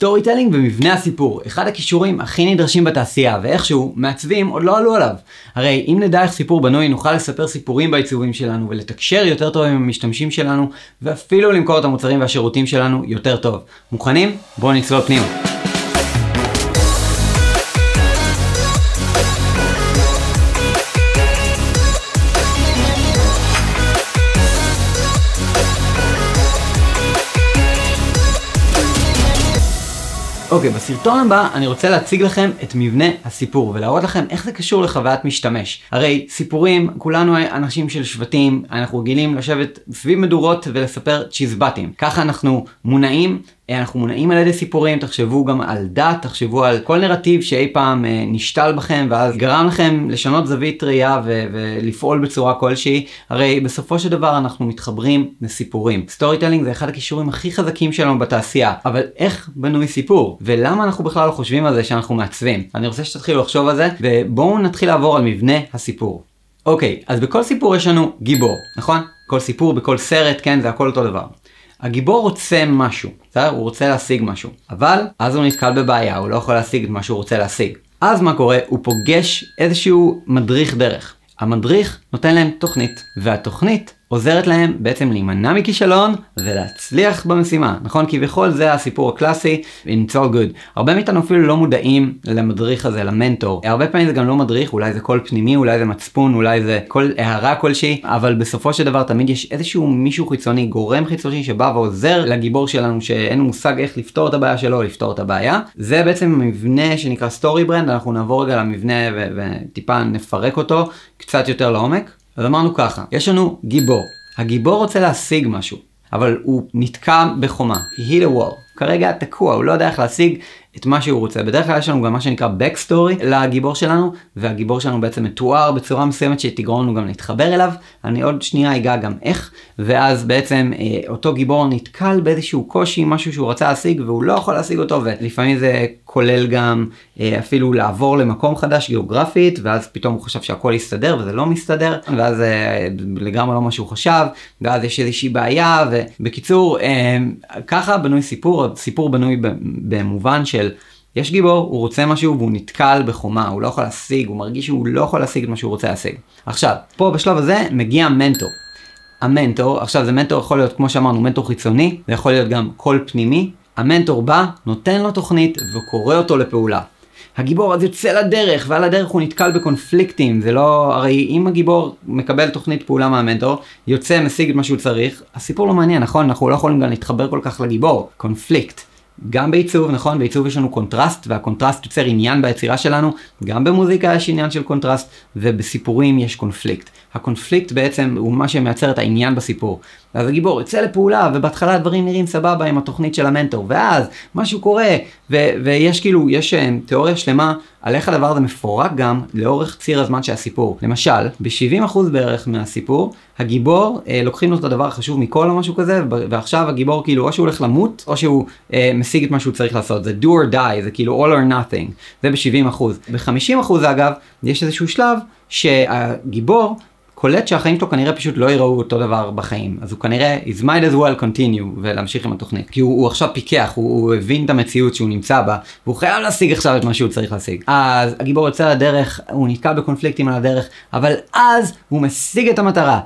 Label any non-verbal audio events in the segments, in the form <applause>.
storytelling ומבנה הסיפור, אחד הכישורים הכי נדרשים בתעשייה, ואיכשהו מעצבים עוד לא עלו עליו. הרי אם נדע איך סיפור בנוי, נוכל לספר סיפורים בעיצובים שלנו, ולתקשר יותר טוב עם המשתמשים שלנו, ואפילו למכור את המוצרים והשירותים שלנו יותר טוב. מוכנים? בואו נצלול פנימה. אוקיי, okay, בסרטון הבא אני רוצה להציג לכם את מבנה הסיפור ולהראות לכם איך זה קשור לחוויית משתמש. הרי סיפורים, כולנו אנשים של שבטים, אנחנו רגילים לשבת סביב מדורות ולספר צ'יזבטים. ככה אנחנו מונעים אנחנו מונעים על ידי סיפורים, תחשבו גם על דת, תחשבו על כל נרטיב שאי פעם אה, נשתל בכם ואז גרם לכם לשנות זווית ראייה ו- ולפעול בצורה כלשהי. הרי בסופו של דבר אנחנו מתחברים לסיפורים. storytelling זה אחד הכישורים הכי חזקים שלנו בתעשייה, אבל איך בנוי סיפור? ולמה אנחנו בכלל לא חושבים על זה שאנחנו מעצבים? אני רוצה שתתחילו לחשוב על זה, ובואו נתחיל לעבור על מבנה הסיפור. אוקיי, אז בכל סיפור יש לנו גיבור, נכון? כל סיפור בכל סרט, כן, זה הכל אותו דבר. הגיבור רוצה משהו, בסדר? הוא רוצה להשיג משהו. אבל אז הוא נתקל בבעיה, הוא לא יכול להשיג את מה שהוא רוצה להשיג. אז מה קורה? הוא פוגש איזשהו מדריך דרך. המדריך נותן להם תוכנית, והתוכנית עוזרת להם בעצם להימנע מכישלון ולהצליח במשימה, נכון? כביכול זה הסיפור הקלאסי, it's all good. הרבה מאיתנו אפילו לא מודעים למדריך הזה, למנטור. הרבה פעמים זה גם לא מדריך, אולי זה קול פנימי, אולי זה מצפון, אולי זה כל הערה כלשהי, אבל בסופו של דבר תמיד יש איזשהו מישהו חיצוני, גורם חיצוני שבא ועוזר לגיבור שלנו שאין מושג איך לפתור את הבעיה שלו, לפתור את הבעיה. זה בעצם מבנה שנקרא StoryBrand, אנחנו נעבור רגע למבנה וטיפה נפרק אותו קצת יותר לעומק. אז אמרנו ככה, יש לנו גיבור. הגיבור רוצה להשיג משהו, אבל הוא נתקע בחומה. He hit a wall. כרגע תקוע, הוא לא יודע איך להשיג את מה שהוא רוצה. בדרך כלל יש לנו גם מה שנקרא backstory לגיבור שלנו, והגיבור שלנו בעצם מתואר בצורה מסוימת שתגרום לנו גם להתחבר אליו. אני עוד שנייה אגע גם איך, ואז בעצם אה, אותו גיבור נתקל באיזשהו קושי, משהו שהוא רצה להשיג והוא לא יכול להשיג אותו, ולפעמים זה כולל גם אה, אפילו לעבור למקום חדש גיאוגרפית, ואז פתאום הוא חשב שהכל יסתדר וזה לא מסתדר, ואז אה, לגמרי לא מה שהוא חשב, ואז יש איזושהי בעיה, ובקיצור, אה, ככה בנוי סיפור, סיפור בנוי במובן של... של יש גיבור, הוא רוצה משהו והוא נתקל בחומה, הוא לא יכול להשיג, הוא מרגיש שהוא לא יכול להשיג את מה שהוא רוצה להשיג. עכשיו, פה בשלב הזה מגיע מנטור. המנטור, עכשיו זה מנטור יכול להיות, כמו שאמרנו, מנטור חיצוני, זה יכול להיות גם קול פנימי. המנטור בא, נותן לו תוכנית וקורא אותו לפעולה. הגיבור אז יוצא לדרך, ועל הדרך הוא נתקל בקונפליקטים, זה לא, הרי אם הגיבור מקבל תוכנית פעולה מהמנטור, יוצא, משיג את מה שהוא צריך, הסיפור לא מעניין, נכון? אנחנו לא יכולים גם להתחבר כל כך לגיבור, קונפליקט. גם בעיצוב, נכון? בעיצוב יש לנו קונטרסט, והקונטרסט יוצר עניין ביצירה שלנו, גם במוזיקה יש עניין של קונטרסט, ובסיפורים יש קונפליקט. הקונפליקט בעצם הוא מה שמייצר את העניין בסיפור. ואז הגיבור יוצא לפעולה, ובהתחלה הדברים נראים סבבה עם התוכנית של המנטור, ואז משהו קורה, ו- ויש כאילו, יש אה, תיאוריה שלמה על איך הדבר הזה מפורק גם לאורך ציר הזמן של הסיפור. למשל, ב-70% בערך מהסיפור, הגיבור, אה, לוקחים לו את הדבר החשוב מכל או משהו כזה, ועכשיו הגיבור כאילו או שהוא הולך למות, או שהוא אה, משיג את מה שהוא צריך לעשות. זה do or die, זה כאילו all or nothing. זה ב-70%. ב-50% אגב, יש איזשהו שלב שהגיבור קולט שהחיים שלו כנראה פשוט לא יראו אותו דבר בחיים. אז הוא כנראה, is might as well continue ולהמשיך עם התוכנית. כי הוא, הוא עכשיו פיקח, הוא, הוא הבין את המציאות שהוא נמצא בה, והוא חייב להשיג עכשיו את מה שהוא צריך להשיג. אז הגיבור יוצא לדרך, הוא נתקע בקונפליקטים על הדרך, אבל אז הוא משיג את המטרה.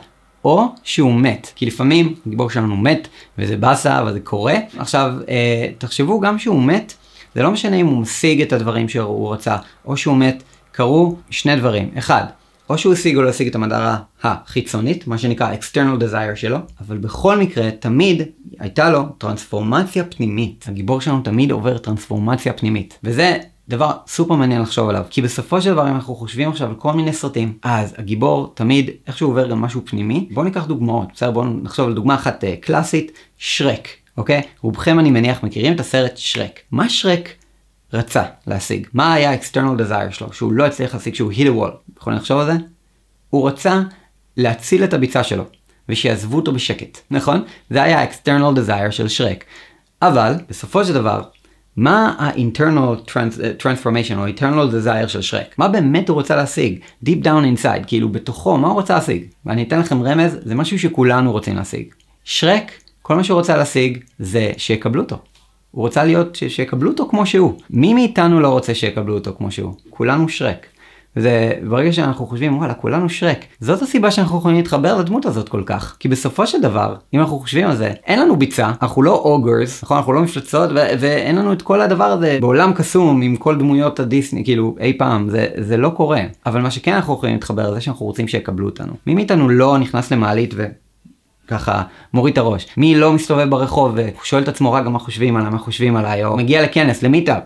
או שהוא מת, כי לפעמים הגיבור שלנו מת, וזה באסה, וזה קורה. עכשיו, אה, תחשבו גם שהוא מת, זה לא משנה אם הוא משיג את הדברים שהוא רצה, או שהוא מת, קרו שני דברים. אחד, או שהוא השיג או לא השיג את המטרה החיצונית, מה שנקרא external desire שלו, אבל בכל מקרה תמיד הייתה לו טרנספורמציה פנימית. הגיבור שלנו תמיד עובר טרנספורמציה פנימית. וזה דבר סופר מעניין לחשוב עליו, כי בסופו של דבר אם אנחנו חושבים עכשיו על כל מיני סרטים, אז הגיבור תמיד איכשהו עובר גם משהו פנימי. בואו ניקח דוגמאות, בסדר? בואו נחשוב על דוגמה אחת uh, קלאסית, שרק, אוקיי? רובכם אני מניח מכירים את הסרט שרק. מה שרק רצה להשיג? מה היה ה-external desire שלו שהוא לא הצליח להשיג שהוא hit a wall? יכולים לחשוב על זה? הוא רצה להציל את הביצה שלו ושיעזבו אותו בשקט, נכון? זה היה ה-external desire של שרק. אבל בסופו של דבר מה ה-internal transformation או internal desire של שרק? מה באמת הוא רוצה להשיג? Deep down inside, כאילו בתוכו, מה הוא רוצה להשיג? ואני אתן לכם רמז, זה משהו שכולנו רוצים להשיג. שרק, כל מה שהוא רוצה להשיג זה שיקבלו אותו. הוא רוצה להיות, ש- שיקבלו אותו כמו שהוא. מי מאיתנו לא רוצה שיקבלו אותו כמו שהוא? כולנו שרק. זה ברגע שאנחנו חושבים וואלה כולנו שרק. זאת הסיבה שאנחנו יכולים להתחבר לדמות הזאת כל כך. כי בסופו של דבר אם אנחנו חושבים על זה אין לנו ביצה אנחנו לא אוגרס נכון? אנחנו לא מפלצות ו- ואין לנו את כל הדבר הזה בעולם קסום עם כל דמויות הדיסני כאילו אי פעם. זה זה לא קורה. אבל מה שכן אנחנו יכולים להתחבר זה שאנחנו רוצים שיקבלו אותנו. מי מאיתנו לא נכנס למעלית ו... ככה מוריד את הראש. מי לא מסתובב ברחוב ושואל את עצמו רגע מה חושבים עליי, מה חושבים עליי, או מגיע לכנס, למיטאפ,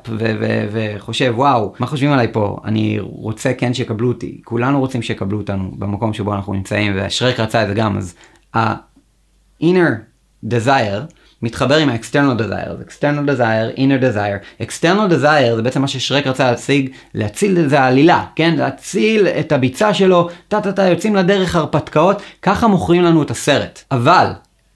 וחושב וואו, מה חושבים עליי פה, אני רוצה כן שיקבלו אותי, כולנו רוצים שיקבלו אותנו במקום שבו אנחנו נמצאים, ושרק רצה את זה גם, אז ה-inner desire מתחבר עם ה-external desire, זה external desire, inner desire. external desire זה בעצם מה ששרק רצה להציג, להציל את זה העלילה, כן? להציל את הביצה שלו, טה טה טה יוצאים לדרך הרפתקאות, ככה מוכרים לנו את הסרט. אבל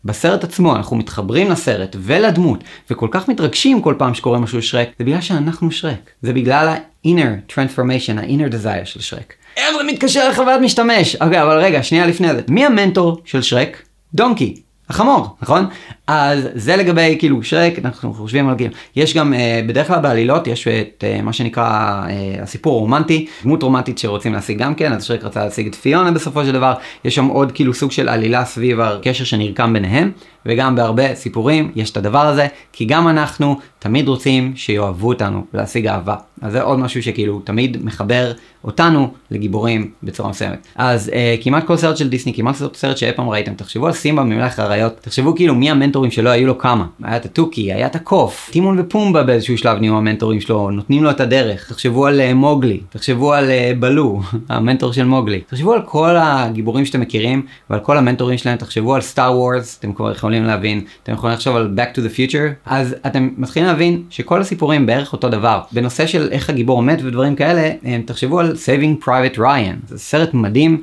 בסרט עצמו אנחנו מתחברים לסרט ולדמות וכל כך מתרגשים כל פעם שקורה משהו שרק, זה בגלל שאנחנו שרק. זה בגלל ה-inner transformation, ה-inner desire של שרק. איך זה מתקשר לחוויית משתמש? אוקיי, אבל רגע, שנייה לפני זה. מי המנטור של שרק? דונקי. החמור, נכון? אז זה לגבי כאילו שרק, אנחנו חושבים על כאילו, יש גם uh, בדרך כלל בעלילות יש את uh, מה שנקרא uh, הסיפור הרומנטי, דמות רומנטית שרוצים להשיג גם כן, אז שרק רצה להשיג את פיונה בסופו של דבר, יש שם עוד כאילו סוג של עלילה סביב הקשר שנרקם ביניהם, וגם בהרבה סיפורים יש את הדבר הזה, כי גם אנחנו תמיד רוצים שיאהבו אותנו להשיג אהבה. אז זה עוד משהו שכאילו תמיד מחבר אותנו לגיבורים בצורה מסוימת. אז אה, כמעט כל סרט של דיסני, כמעט סרט שאי פעם ראיתם, תחשבו על סימבה ממלך האריות, תחשבו כאילו מי המנטורים שלו היו לו כמה. היה את התוכי, היה את הקוף, טימון ופומבה באיזשהו שלב נהיו המנטורים שלו, נותנים לו את הדרך. תחשבו על אה, מוגלי, תחשבו על אה, בלו, <laughs> המנטור של מוגלי. תחשבו על כל הגיבורים שאתם מכירים ועל כל המנטורים שלהם, תחשבו על סטאר וורס, אתם כבר יכולים להבין, אתם יכולים לחשוב על Back to the Future, אז אתם מתחילים להבין שכל הסיפורים בערך אותו דבר. בנושא של איך הגיבור מת ודברים כאלה, תחשבו על Saving Private Ryan, זה סרט מדהים,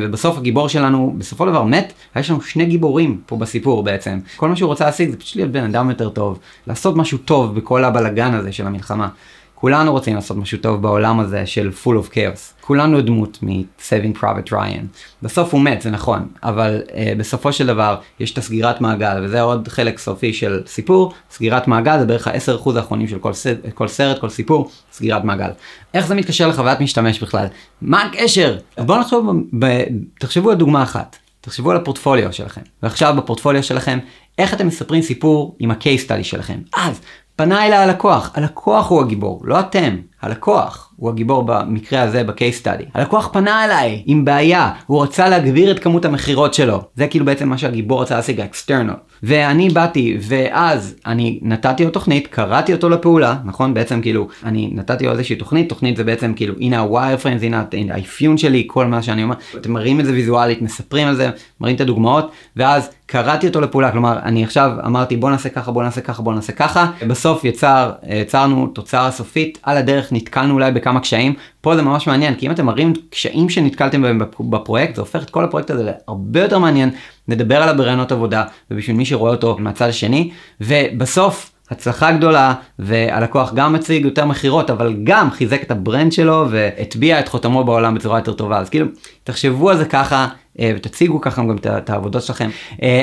ובסוף הגיבור שלנו בסופו של דבר מת, יש לנו שני גיבורים פה בסיפור בעצם. כל מה שהוא רוצה להשיג זה פשוט להיות בן אדם יותר טוב, לעשות משהו טוב בכל הבלגן הזה של המלחמה. כולנו רוצים לעשות משהו טוב בעולם הזה של full of chaos. כולנו דמות מ-Saving Private Ryan. בסוף הוא מת, זה נכון, אבל uh, בסופו של דבר יש את הסגירת מעגל, וזה עוד חלק סופי של סיפור. סגירת מעגל זה בערך ה-10% האחרונים של כל, סרט, כל סרט, כל סיפור, סגירת מעגל. איך זה מתקשר לחוויית משתמש בכלל? מה הקשר? בואו נחשוב, ב- תחשבו על דוגמה אחת. תחשבו על הפורטפוליו שלכם. ועכשיו בפורטפוליו שלכם, איך אתם מספרים סיפור עם ה-case study שלכם. אז, פנה אליי הלקוח, הלקוח הוא הגיבור, לא אתם, הלקוח. הוא הגיבור במקרה הזה ב-case study. הלקוח פנה אליי עם בעיה, הוא רצה להגביר את כמות המכירות שלו. זה כאילו בעצם מה שהגיבור רצה להשיג, ה-external. ואני באתי, ואז אני נתתי לו תוכנית, קראתי אותו לפעולה, נכון? בעצם כאילו, אני נתתי לו איזושהי תוכנית, תוכנית זה בעצם כאילו, הנה ה-wire frames, הנה האפיון שלי, כל מה שאני אומר. אתם מראים את זה ויזואלית, מספרים על זה, מראים את הדוגמאות, ואז קראתי אותו לפעולה, כלומר, אני עכשיו אמרתי בוא נעשה ככה, בוא נעשה ככה, בוא נעשה ככה, בסוף יצר, יצרנו תוצאה סופית, על הדרך נתקלנו אולי בכמה קשיים, פה זה ממש מעניין, כי אם אתם מראים קשיים שנתקלתם בהם בפרויקט, זה הופך את כל הפרויקט הזה להרבה יותר מעניין, נדבר עליו ברעיונות עבודה, ובשביל מי שרואה אותו מהצד השני, ובסוף, הצלחה גדולה והלקוח גם מציג יותר מכירות אבל גם חיזק את ה-brand שלו והטביע את חותמו בעולם בצורה יותר טובה. אז כאילו תחשבו על זה ככה ותציגו ככה גם את העבודות שלכם.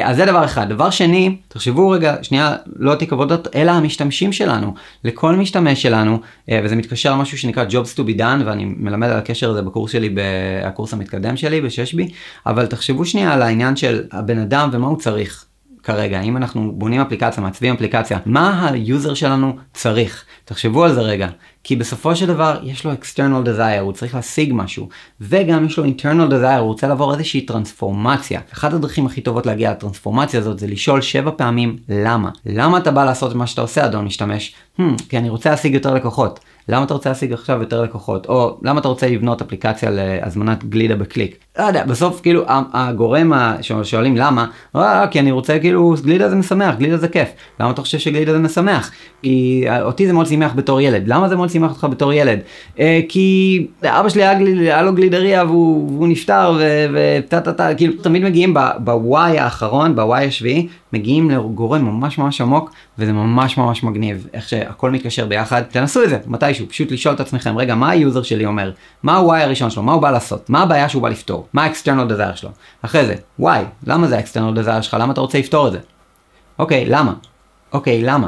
אז זה דבר אחד. דבר שני תחשבו רגע שנייה לא תיק עבודות אלא המשתמשים שלנו. לכל משתמש שלנו וזה מתקשר למשהו שנקרא Jobs to be done ואני מלמד על הקשר הזה בקורס שלי בקורס המתקדם שלי בששבי אבל תחשבו שנייה על העניין של הבן אדם ומה הוא צריך. כרגע, אם אנחנו בונים אפליקציה, מעצבים אפליקציה, מה ה-user שלנו צריך? תחשבו על זה רגע, כי בסופו של דבר יש לו external desire, הוא צריך להשיג משהו, וגם יש לו internal desire, הוא רוצה לעבור איזושהי טרנספורמציה. אחת הדרכים הכי טובות להגיע לטרנספורמציה הזאת זה לשאול שבע פעמים למה. למה אתה בא לעשות מה שאתה עושה אדון משתמש? Hmm, כי אני רוצה להשיג יותר לקוחות. למה אתה רוצה להשיג עכשיו יותר לקוחות? או למה אתה רוצה לבנות אפליקציה להזמנת גלידה בקליק? לא יודע, בסוף כאילו הגורם ששואלים למה, אה, כי אני רוצה כאילו גלידה זה משמח, גלידה זה כיף. למה אתה חושב שגלידה זה משמח? כי אותי זה מאוד שימח בתור ילד. למה זה מאוד שימח אותך בתור ילד? אה, כי אבא שלי היה, גליד, היה לו גלידריה והוא, והוא נפטר וטה טה טה, כאילו תמיד מגיעים ב-why האחרון, ב-why השביעי, מגיעים לגורם ממש ממש עמוק וזה ממש ממש מגניב איך שהכל מתקשר ביחד תנסו את זה מתישהו פשוט לשאול את עצמכם רגע מה ה-user שלי אומר מה הוואי הראשון שלו מה הוא בא לעשות מה הבעיה שהוא בא לפתור מה ה-external desire שלו אחרי זה וואי למה זה ה-external desire שלך למה אתה רוצה לפתור את זה אוקיי למה אוקיי למה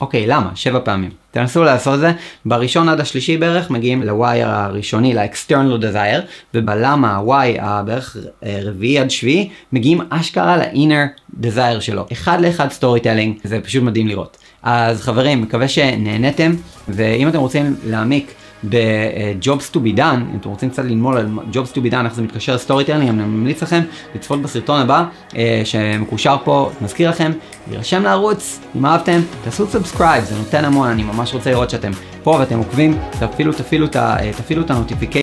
אוקיי, למה? שבע פעמים. תנסו לעשות את זה, בראשון עד השלישי בערך מגיעים ל-why הראשוני, ל-external desire, ובלמה ה-why הבערך אה, רביעי עד שביעי, מגיעים אשכרה ל-inner desire שלו. אחד לאחד storytelling, זה פשוט מדהים לראות. אז חברים, מקווה שנהנתם, ואם אתם רוצים להעמיק ב-Jobs to be done, אם אתם רוצים קצת ללמוד על Jobs to be done, איך זה מתקשר ל-storytelling, אני ממליץ לכם לצפות בסרטון הבא אה, שמקושר פה, מזכיר לכם, להירשם לערוץ, אם אהבתם, תעשו subscribe, זה נותן המון, אני ממש רוצה לראות שאתם פה ואתם עוקבים, תפעילו, תפעילו, תפעילו את ה-notification.